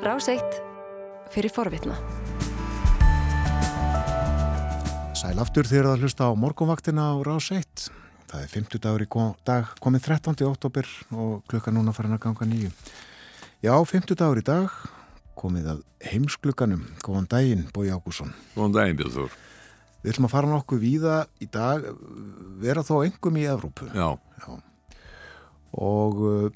Ráseitt fyrir forvitna. Sæl aftur þegar það hlusta á morgunvaktina á Ráseitt. Það er 50 dagur í dag, komið 13. oktober og klukka núna farin að ganga nýju. Já, 50 dagur í dag, komið að heimsklukkanum. Góðan daginn, Bói Ágússon. Góðan daginn, Björður. Við ætlum að fara nokkuð víða í dag, vera þó engum í Evrópu. Já. Já. Og uh,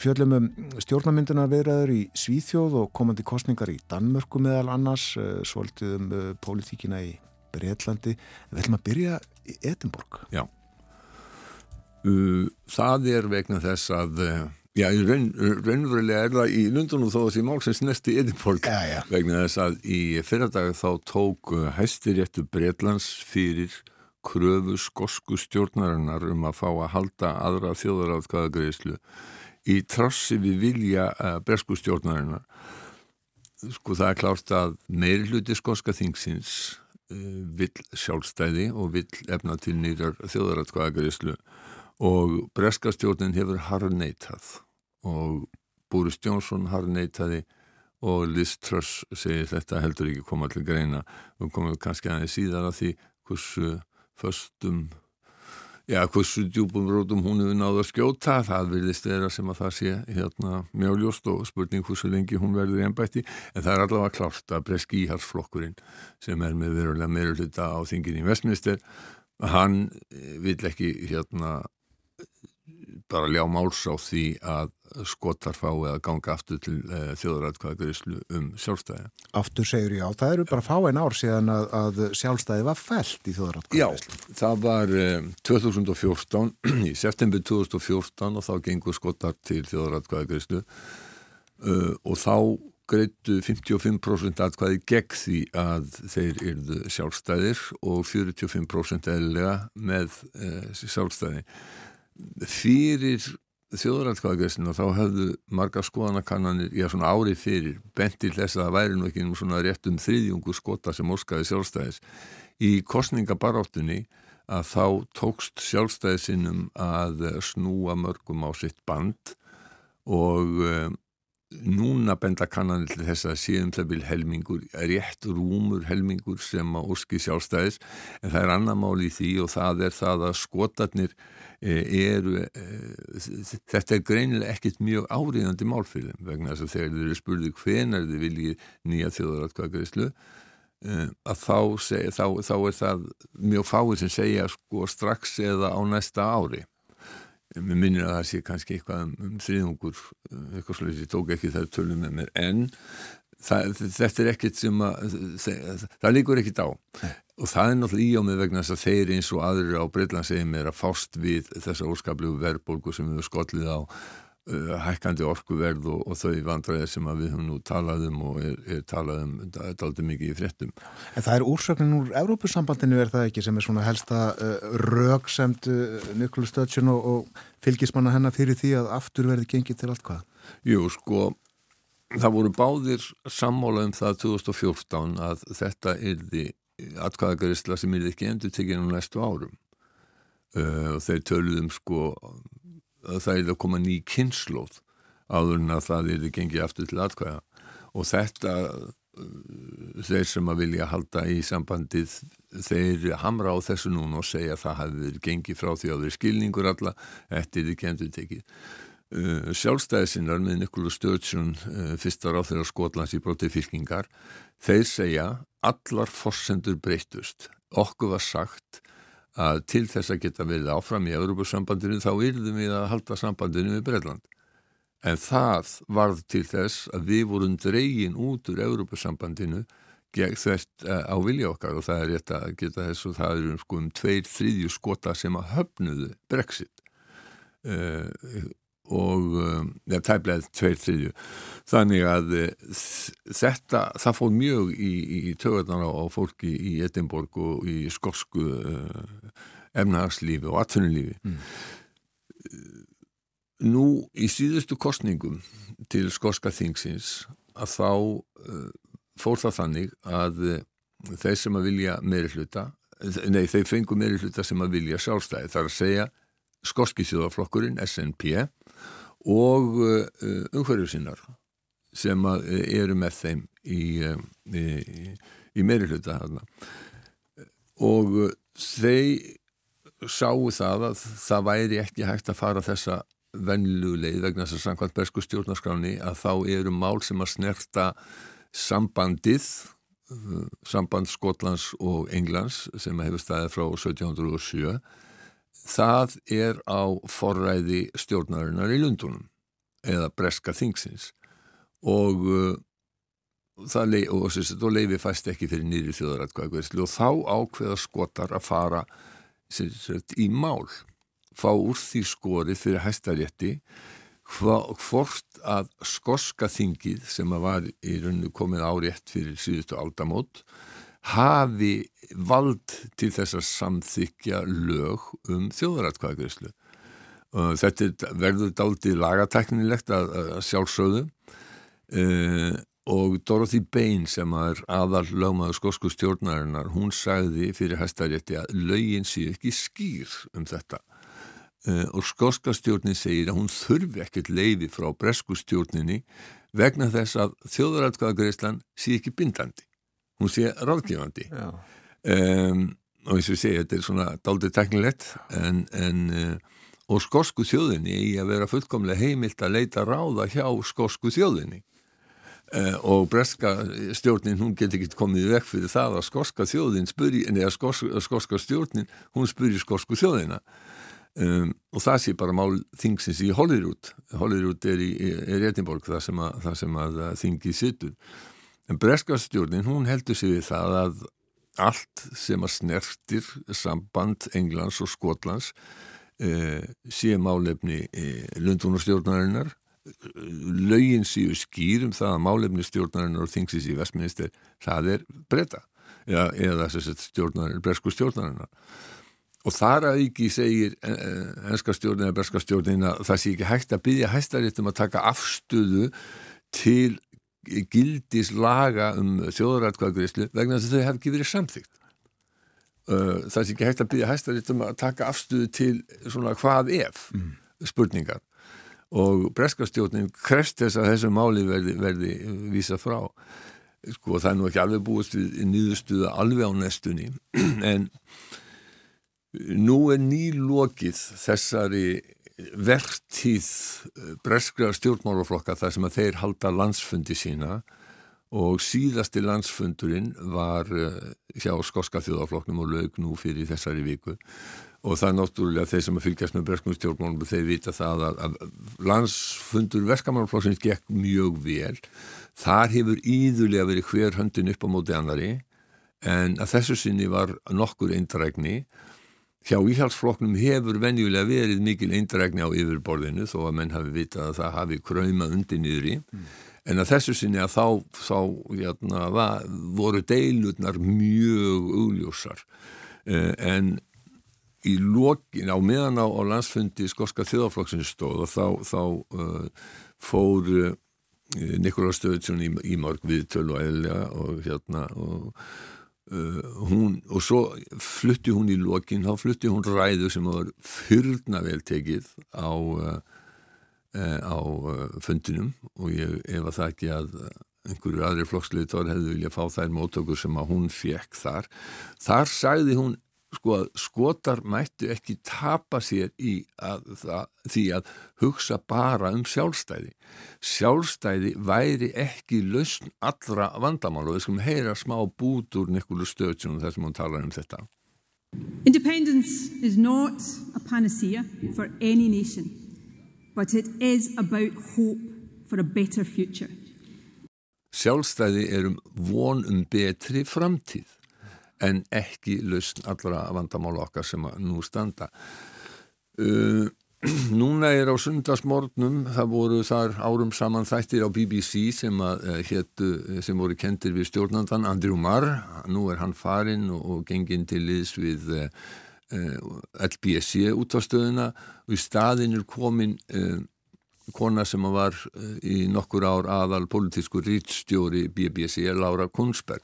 fjöllum um stjórnamynduna viðræður í Svíþjóð og komandi kostningar í Danmörku meðal annars, uh, svolítið um uh, pólitíkina í Breitlandi. Við ætlum að byrja í Edinborg. Já. Það er vegna þess að, já, raun, raunverulega er það í Lundunum þó að þessi málsins næsti Edinborg já, já. vegna þess að í fyrradag þá tók hæstiréttu Breitlands fyrir kröfu skosku stjórnarinnar um að fá að halda aðra þjóðaráðkvæðagreyslu í trassi við vilja bresku stjórnarinnar. Sko það er klárt að meiri hluti skoska þingsins vill sjálfstæði og vill efna til nýrar þjóðaráðkvæðagreyslu og breska stjórnin hefur harneitað og Boris Johnson harneitaði og Liz Truss segir þetta heldur ekki koma til greina við komum kannski aðeins síðan að því hversu föstum já, hversu djúbum rótum hún hefur náðu að skjóta það vilist vera sem að það sé hérna mjáljóst og spurning hversu lengi hún verður í ennbætti en það er allavega klárt að breski íhalsflokkurinn sem er með verulega meira hluta á þingin í Vestminster hann vil ekki hérna bara ljá máls á því að skotar fái að ganga aftur til uh, þjóðrætkvæðagreyslu um sjálfstæði. Aftur segur já, það eru bara fáin ár síðan að, að sjálfstæði var fælt í þjóðrætkvæðagreyslu. Já, það var um, 2014, í september 2014 og þá gengur skotar til þjóðrætkvæðagreyslu uh, og þá greittu 55% atkvæði gegn því að þeir yrðu sjálfstæðir og 45% eðlilega með sjálfstæði fyrir þjóðrætkvæðagreysinu þá hefðu marga skoðanakannanir, já svona árið fyrir bentil þess að það væri nú ekki um svona réttum þriðjungu skota sem óskaði sjálfstæðis. Í kostningabaráttunni að þá tókst sjálfstæðisinnum að snúa mörgum á sitt band og um, núna benda kannanir til þess að séum það vil helmingur, rétt rúmur helmingur sem að óski sjálfstæðis en það er annar mál í því og það er það að skotarnir eru, þetta er greinilega ekkit mjög áriðandi mál fyrir þeim vegna þess að þegar þeir eru spurðið hvenar þeir vilji nýja þjóðaratkvæðagreyslu að þá, seg, þá, þá er það mjög fáið sem segja sko strax eða á næsta ári mér minnir að það sé kannski eitthvað um, um þriðungur eitthvað slúið, ég tók ekki það tölum með mér en það, þetta er ekkit sem að það, það líkur ekkit á. Og það er náttúrulega í á mig vegna þess að þeir eins og aðrir á Breitlandsegum er að fást við þessa óskaplegu verðbólgu sem við skollið á hækkandi orkuverð og, og þau vandræðir sem við höfum nú talað um og er, er talað um aldrei mikið í fréttum. En það er úrsöknin úr Evrópusambandinu er það ekki sem er svona helsta uh, rögsemt uh, Nikolu Stöðsjön og, og fylgismanna hennar fyrir því að aftur verði gengið til allt hvað? Jú, sko það voru báðir sammála um það 2014 að þetta yrði atkvæðagarisla sem er ekki endur tekið á næstu árum uh, og þeir töluðum sko að það er að koma ný kynnslóð áður en að það er gengið aftur til atkvæða og þetta uh, þeir sem að vilja halda í sambandið þeir hamra á þessu núna og segja að það hafi verið gengið frá því að þeir skilningur alla, þetta er ekki endur tekið uh, sjálfstæðisinnar með Nikola Sturgeon fyrstar á þeirra Skotlands í broti fylkingar þeir segja allar fórsendur breytust. Okkur var sagt að til þess að geta verið áfram í Európa-sambandinu þá yrðum við að halda sambandinu við Breitland. En það varð til þess að við vorum dregin út úr Európa-sambandinu gegn þess á vilja okkar og það er rétt að geta þess og það eru sko um tveir þriðju skota sem að höfnuðu Brexit. Uh, og ja, tæbleið tveir þriðju. Þannig að þetta, það fór mjög í, í tögarnar á fólki í Edinborg og í skosku uh, efnahagslífi og atvinnulífi. Mm. nú í síðustu kostningum til skoska þingsins að þá fór það þannig að þeir sem að vilja meiri hluta nei, þeir fengu meiri hluta sem að vilja sjálfstæði. Þar að segja skoski þjóðaflokkurinn SNP og uh, umhverju sinnar sem eru með þeim í, í, í meiri hluta hana. og þeir sáu það að það væri ekki hægt að fara þessa venluleið vegna þess að samkvæmt bersku stjórnarskráni að þá eru mál sem að snerta sambandið samband Skotlands og Englands sem hefur staðið frá 1707 það er á forræði stjórnarinnar í Lundunum eða breska þingsins. Og uh, það leif, og, og, og leifi fæst ekki fyrir nýri þjóðaratkvæðagveðslu og þá ákveða skotar að fara sagt, í mál. Fá úr því skori fyrir hæstarétti hvort að skoska þingið sem að var í rauninu komið árétt fyrir síðustu aldamót hafi vald til þess að samþykja lög um þjóðaratkvæðagreyslu. Þetta verður daldið lagateknilegt að, að sjálfsögðu. Uh, og Dorothy Bain sem er aðal lögmaður skosku stjórnarinnar, hún sagði fyrir hæstarétti að lögin sé ekki skýr um þetta. Uh, og skoska stjórnin segir að hún þurfi ekkert leiði frá bresku stjórninni vegna þess að þjóðaratkvæðagreyslan sé ekki bindandi hún sé ráðgefandi. Um, og eins og ég segi, þetta er svona daldið teknilegt en, en uh, og skosku þjóðinni í að vera fullkomlega heimilt að leita ráða hjá skosku þjóðinni. Uh, og breska stjórnin hún getur ekki komið vekk fyrir það að skoska þjóðin spyrir, eða skos, skoska stjórnin hún spyrir skosku þjóðina. Um, og það sé bara mál þingsins í Hollywood. Hollywood er í, í Edinborg það sem að, að þingi sittur En breskastjórnin, hún heldur sig við það að allt sem að snertir samband Englands og Skotlands eh, sé málefni eh, Lundunarstjórnarinnar, lögin síu skýrum það að málefni stjórnarinnar og þingsis í vestminister, það er breyta eða, eða stjórnarinnar, bresku stjórnarinnar. Og þar að ekki segir enska stjórnin eða breska stjórnin að það sé ekki hægt að byggja hæstaréttum að taka afstöðu til gildis laga um þjóðrætkvæðgreyslu vegna þess að þau hef ekki verið samþygt uh, það er ekki hægt að byggja hæstaritt um að taka afstuðu til svona hvað ef mm. spurningar. Og breskastjónin krest þess að þessu máli verði, verði vísa frá. Sko það er nú ekki alveg búist við nýðustuða alveg á nestunni en nú er nýlokið þessari verðtíð eh, breskra stjórnmálaflokka þar sem að þeir halda landsfundi sína og síðasti landsfundurinn var eh, hjá skoska þjóðaflokknum og lög nú fyrir þessari viku. Og það er náttúrulega þeir sem að fylgjast með breskum stjórnmálum þeir vita það að, að landsfundur verkamannflokksins gekk mjög vel. Þar hefur íðulega verið hver höndin upp á móti annari en að þessu sinni var nokkur eindrækni Hjá íhaldsflokknum hefur venjulega verið mikil eindrækni á yfirborðinu þó að menn hafi vitað að það hafi kræma undir niður í mm. en að þessu sinni að þá, þá jæna, var, voru deilutnar mjög augljósar eh, en í lokin á meðan á, á landsfundi skorska þjóðaflokksins stóð og þá, þá uh, fór uh, Nikola Stöðsson í, í morg viðtölu og og hérna og Uh, hún, og svo flutti hún í lokin, þá flutti hún ræðu sem var fyrna vel tekið á, uh, uh, á fundinum og ég að það ekki að einhverju aðri flokksleitor hefði viljað fá þær mótökur sem að hún fekk þar. Þar sagði hún sko að skotar mættu ekki tapa sér í að, það, því að hugsa bara um sjálfstæði. Sjálfstæði væri ekki lausn allra vandamál og við skulum heyra smá bút úr Nikolu Stöðsson þar sem hún talar um þetta. Independence is not a panacea for any nation but it is about hope for a better future. Sjálfstæði er um von um betri framtíð en ekki lausn allra vandamála okkar sem nú standa. Uh, núna er á sundarsmórnum, það voru þar árum saman þættir á BBC sem, að, uh, hétu, sem voru kentir við stjórnandan Andrew Marr, nú er hann farinn og, og genginn til liðs við uh, uh LBSC út á stöðuna og í staðin er komin uh, kona sem var í nokkur ár aðal politísku rýtstjóri BBC, Laura Kunsberg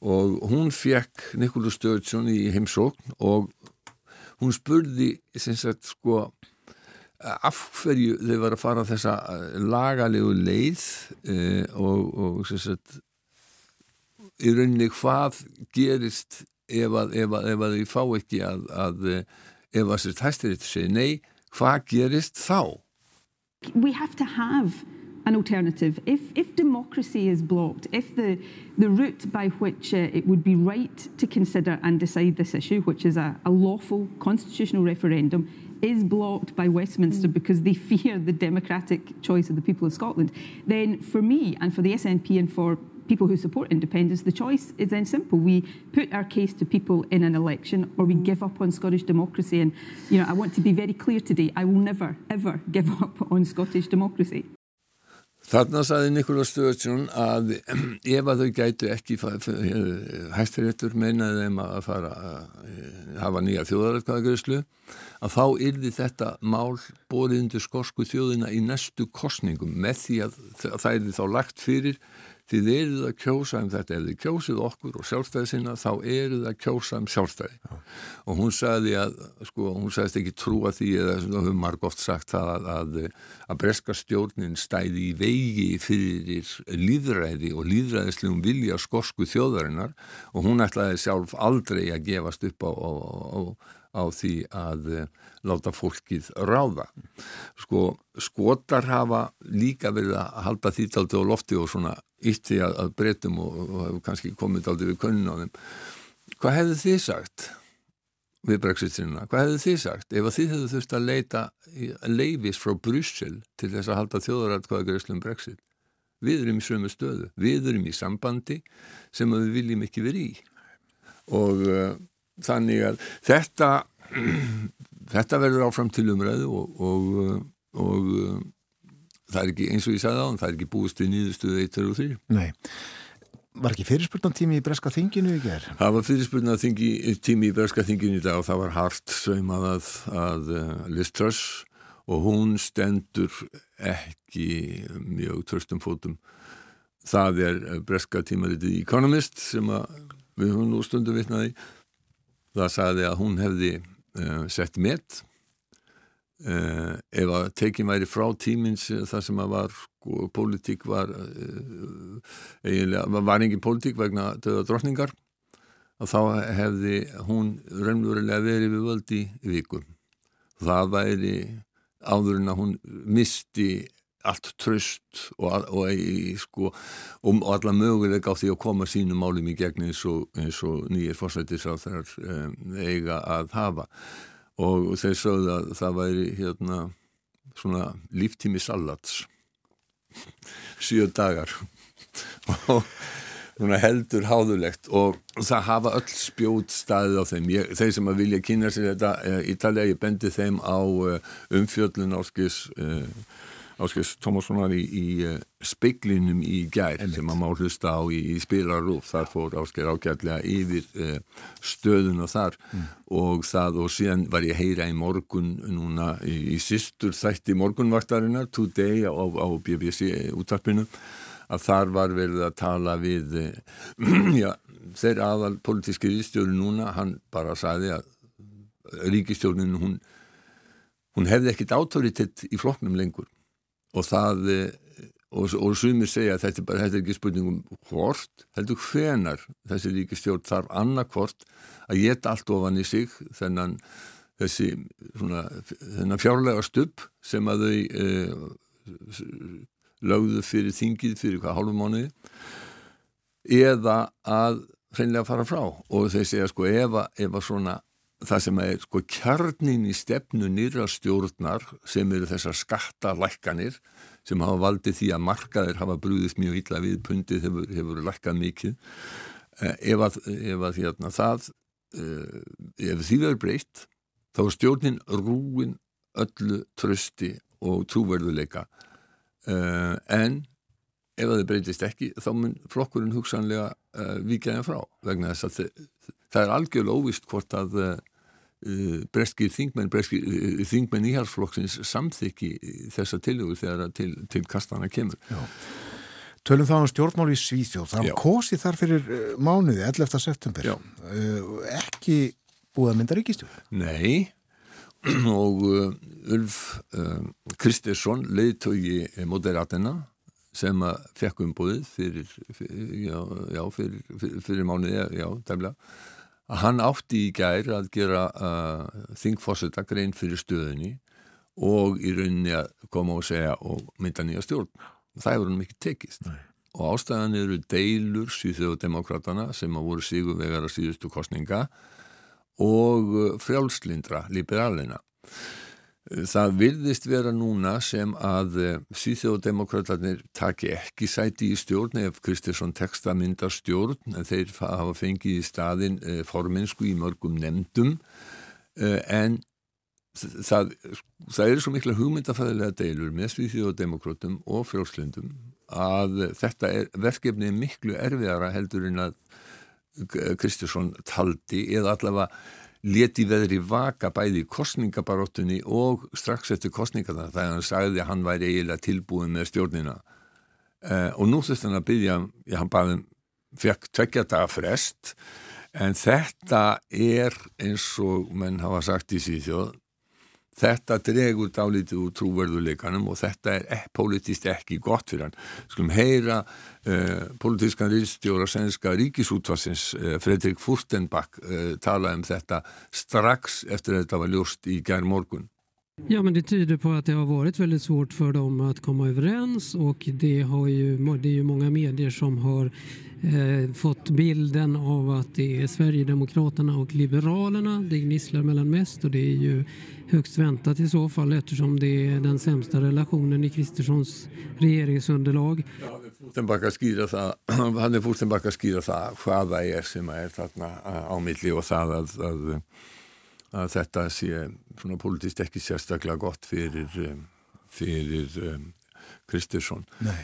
og hún fekk Nikolaj Sturgeon í heimsókn og hún spurði sagt, sko, af hverju þau var að fara þessa lagalegu leið uh, og, og sagt, í rauninni hvað gerist ef að, ef að, ef að þau fá ekki að, að ef að þessist hæstir þetta segja nei, hvað gerist þá? We have to have an alternative. If, if democracy is blocked, if the, the route by which uh, it would be right to consider and decide this issue, which is a, a lawful constitutional referendum, is blocked by Westminster mm. because they fear the democratic choice of the people of Scotland, then for me and for the SNP and for people who support independence, the choice is then simple. We put our case to people in an election or we mm. give up on Scottish democracy. And, you know, I want to be very clear today, I will never, ever give up on Scottish democracy. Þarna saði Nikola Sturgeon að ef að þau gætu ekki hættiréttur meinaði þeim að fara að eh, hafa nýja þjóðarætkvæðagreyslu að þá yrði þetta mál bórið undir skorsku þjóðina í næstu kostningum með því að það yrði þá lagt fyrir Þið eruð að kjósa um þetta, ef þið kjósið okkur og sjálfstæði sinna, þá eruð að kjósa um sjálfstæði. Já. Og hún sagði að, sko, hún sagðist ekki trúa því, eða það höfum marg oft sagt að, að, að breska stjórnin stæði í vegi fyrir líðræði og líðræðislegum vilja skorsku þjóðarinnar og hún ætlaði sjálf aldrei að gefast upp á, á, á, á því að láta fólkið ráða. Sko, skotar hafa líka verið að halda þýttaldi á lofti og svona ítti að, að breytum og, og hefur kannski komið aldrei við kunnun á þeim. Hvað hefðu þið sagt við brexit-sinna? Hvað hefðu þið sagt ef þið hefðu þurft að leita leifis frá Bryssel til þess að halda þjóðaratkvæðagreifslum brexit? Við erum í sömu stöðu, við erum í sambandi sem við viljum ekki verið í og uh, þannig að þetta þetta verður áfram til umræðu og, og, og það er ekki, eins og ég sagði á hann, það er ekki búist við nýðustuðu 1, 2 og 3. Nei. Var ekki fyrirspurnan tími í Breska þinginu í gerð? Það var fyrirspurnan tími í Breska þinginu í dag og það var hart sögmað að, að uh, Liz Truss og hún stendur ekki mjög tröstum fótum. Það er Breska tímaritið Economist sem við höfum nú stundum vitnaði. Það sagði að hún hefði uh, sett met uh, ef að tekið væri frá tímins uh, þar sem að var sko, politík var eiginlega, var engin politík vegna döða drotningar að þá hefði hún raunverulega verið við völdi í vikum það væri áður en að hún misti allt tröst og, og, sko, og alla möguleika á því að koma sínum málum í gegn eins og, og nýjir fórsættisráð þar um, eiga að hafa og þeir sögðu að það væri hérna svona líftími salats sjö dagar. Og heldur háðulegt. Og það hafa öll spjót staðið á þeim. Ég, þeir sem að vilja kynna sér þetta Ítalja, ég bendi þeim á uh, umfjöllun áskis uh, Áskils Tómassonar í, í uh, speiklinum í gær Einmitt. sem maður má hlusta á í, í spilarúf þar fór Áskil ágætlega yfir uh, stöðuna þar mm. og það og síðan var ég heyra í morgun núna í, í sýstur þætti morgunvaktarinnar Today á, á BBC útarpinu að þar var verið að tala við uh, já, þeir aðal politíski ríkistjóri núna hann bara sagði að ríkistjórin hún hún hefði ekkit autoritet í floknum lengur og það eh, og, og sumir segja að þetta, bara, þetta er ekki spurningum hvort, heldur hvenar þessi ríkistjórn þarf annarkvort að geta allt ofan í sig þennan þessi svona, þennan fjárlega stupp sem að þau eh, lögðu fyrir þingið fyrir hvað hálfum mánuði eða að hreinlega fara frá. Og þeir segja sko ef að svona það sem er sko kjarnin í stefnu nýra stjórnar sem eru þessar skattalækkanir sem hafa valdið því að markaðir hafa brúðist mjög illa við pundið hefur, hefur lækkað mikið. Eh, ef að, ef að hérna, það eh, ef því verður breytt þá er stjórnin rúin öllu trösti og trúverðuleika eh, en ef það breytist ekki þá mun flokkurinn hugsanlega vikjaðin frá vegna þess að það er algjörlega óvist hvort að breskir þingmenn, uh, þingmenn íhalsflokksins samþykki þessa tilögur þegar til, til kastana kemur. Já. Tölum þá um stjórnmál í Svíþjóð. Það kosi þar fyrir mánuði, 11. september. Já. Ekki búið að mynda ríkistjóð? Nei, og Ulf Kristersson leiðtögi moderatina sem að fekk umbúðið fyrir, fyrir, fyrir, fyrir mánuði, já, tæmlega að hann átti í gær að gera uh, þingforsetta grein fyrir stöðunni og í rauninni að koma og segja og mynda nýja stjórn. Það hefur hann mikið tekist. Nei. Og ástæðan eru deilur síðjóðdemokratana sem að voru síguvegar að síðustu kostninga og frjálslindra, liberalina. Það virðist vera núna sem að eh, síþjóðdemokrátarnir taki ekki sæti í stjórn ef Kristiðsson teksta mynda stjórn. En þeir hafa fengið í staðin eh, forminsku í mörgum nefndum eh, en það, það eru svo mikla hugmyndafæðilega deilur með síþjóðdemokrátum og frjálslindum að þetta er, verkefni er miklu erfiðara heldur en að Kristiðsson taldi eða allavega leti veðri vaka bæði í kostningabaróttunni og strax eftir kostningarna þegar hann sagði að hann væri eiginlega tilbúin með stjórnina. Uh, og nú þurfti hann að byggja, já hann baði fekk tveggja daga frest. En þetta er eins og menn hafa sagt í síðjóð Þetta dregur dálítið úr trúverðuleikanum og þetta er eh, politist ekki gott fyrir hann. Skulum heyra eh, politískan riðstjóra sænska ríkisútvarsins eh, Fredrik Furtenbach eh, tala um þetta strax efter að þetta var ljóst i gær morgun. Ja, men det tyder på att det har varit väldigt svårt för dem att komma överens och det, har ju, det är ju många medier som har eh, fått bilden av att det är Sverigedemokraterna och Liberalerna det gnisslar mellan mest och det är ju högst väntat i så fall eftersom det är den sämsta relationen i Kristerssons regeringsunderlag. Jag hade fortfarande fúrstenbakka skriva skýra það hvaða er sem er þarna á milli að, að, að þetta sé svona politist ekki sérstaklega gott fyrir, fyrir um, Kristursson. Nei,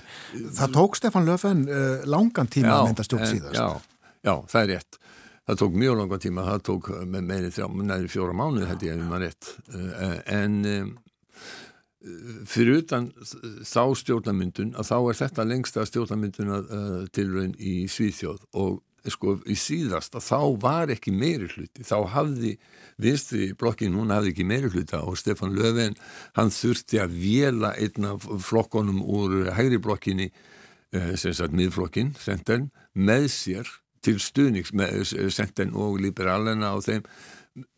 það tók Stefan Löfven uh, langan tíma já, að mynda stjórn síðast. Já, já, það er rétt. Það tók mjög langan tíma, það tók með meiri þrjá, næri fjóra mánuð held ég ef maður rétt. Uh, en um, fyrir utan þá stjórnamyndun að þá er þetta lengsta stjórnamyndun uh, tilraun í Svíþjóð og sko í síðast að þá var ekki meiri hluti, þá hafði vinstri blokkin, hún hafði ekki meiri hluta og Stefan Löfven, hann þurfti að vela einna flokkonum úr hægri blokkinni eh, sem sagt miðflokkin, senden með sér til stuðnings með senden og liberalena á þeim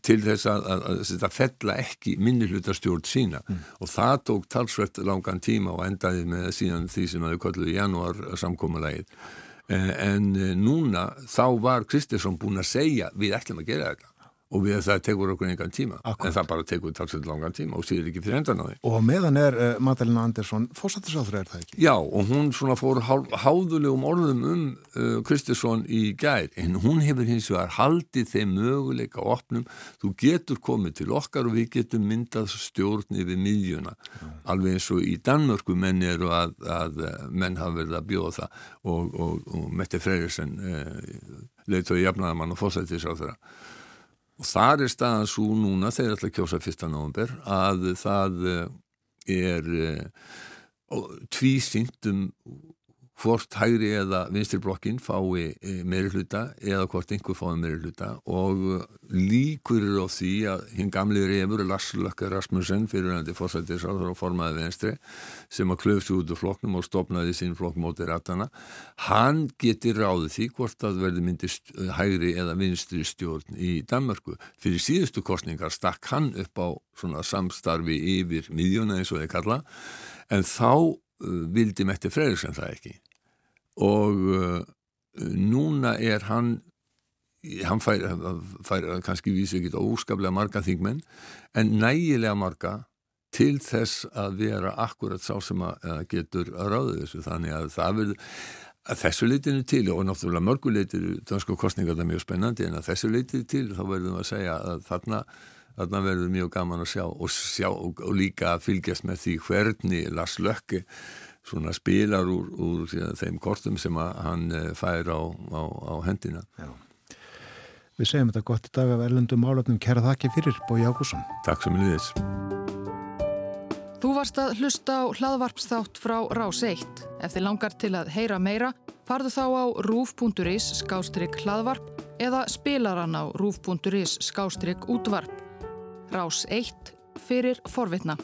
til þess að, að, að þetta fella ekki minni hlutarstjórn sína mm. og það tók talsvett langan tíma og endaði með síðan því sem að þau kolluði janúar samkómulegið Eh, en eh, núna þá var Kristiðsson búin að segja við ætlum að gera þetta og við það tekur okkur einhvern tíma Akkurat. en það bara tekur talsveit langan tíma og sýðir ekki fyrir endan á því. Og meðan er uh, Madalina Andersson fórsættisáður er það ekki? Já og hún svona fór há, háðulegum orðum um uh, Kristiðsson í gær en hún hefur hins vegar haldið þeim möguleika opnum, þú getur komið til okkar og við getum myndað stjórn yfir miðjuna, Já. alveg eins og í Danmörku menn eru að, að menn hafa verið að bjóða það og, og, og Mette Freyersen uh, leitt og jafnaðamann og fórsættisáður og þar er staðan svo núna þegar ætla að kjósa 1. november að það eh, er eh, tvísýndum hvort hægri eða vinstirblokkin fái eh, meiri hluta eða hvort einhver fái meiri hluta. Og líkur er á því að hinn gamli reyfur Lars Lökke Rasmussen fyrir hann til fórsættisáður og formaði venstri sem að klöfst út úr flokknum og stopnaði sín flokk mótið ratana hann getur ráðið því hvort að verði myndist hægri eða vinstri stjórn í Danmarku fyrir síðustu kostningar stakk hann upp á svona samstarfi yfir miðjuna eins og þeir kalla en þá vildi Mette Freyriksson það ekki og uh, núna er hann hann fær, fær kannski vísi ekki óskaplega marga þingmenn en nægilega marga til þess að vera akkurat sá sem að getur að ráða þessu. Þannig að það verður að þessu leitinu til og náttúrulega mörgu leitinu dansku kostningar það er mjög spennandi en að þessu leitinu til þá verðum við að segja að þarna, þarna verður mjög gaman að sjá og, sjá og líka að fylgjast með því hvernig Lars Lökke svona spilar úr, úr þeim kortum sem hann eh, fær á, á, á hendina. Já. Við segjum þetta gott í dag af erlendum álöfnum. Kæra þakki fyrir, Bói Ágússon. Takk sem liðis. Þú varst að hlusta á hlaðvarpsþátt frá Rás 1. Ef þið langar til að heyra meira, farðu þá á rúf.is skástrygg hlaðvarp eða spilaran á rúf.is skástrygg útvarp. Rás 1 fyrir forvitna.